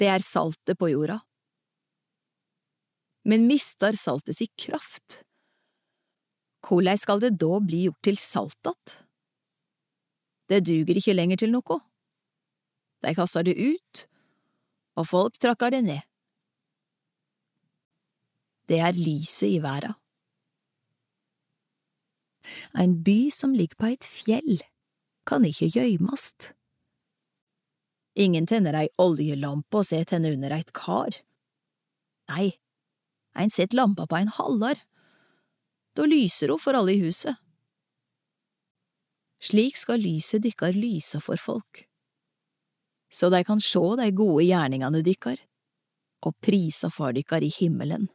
det er saltet på jorda. Men mistar saltet si kraft? Korleis skal det da bli gjort til salt att? Det duger ikke lenger til noe. De kastar det ut, og folk trakkar det ned. Det er lyset i verda. Ein by som ligger på eit fjell, kan ikke gøymast. Ingen tenner ei oljelampe og set henne under eit kar. Nei, ein set lampa på ein hallar. Da lyser ho for alle i huset. Slik skal lyset dykkar lysa for folk, så de kan sjå de gode gjerningane dykkar, og prisa far dykkar i himmelen.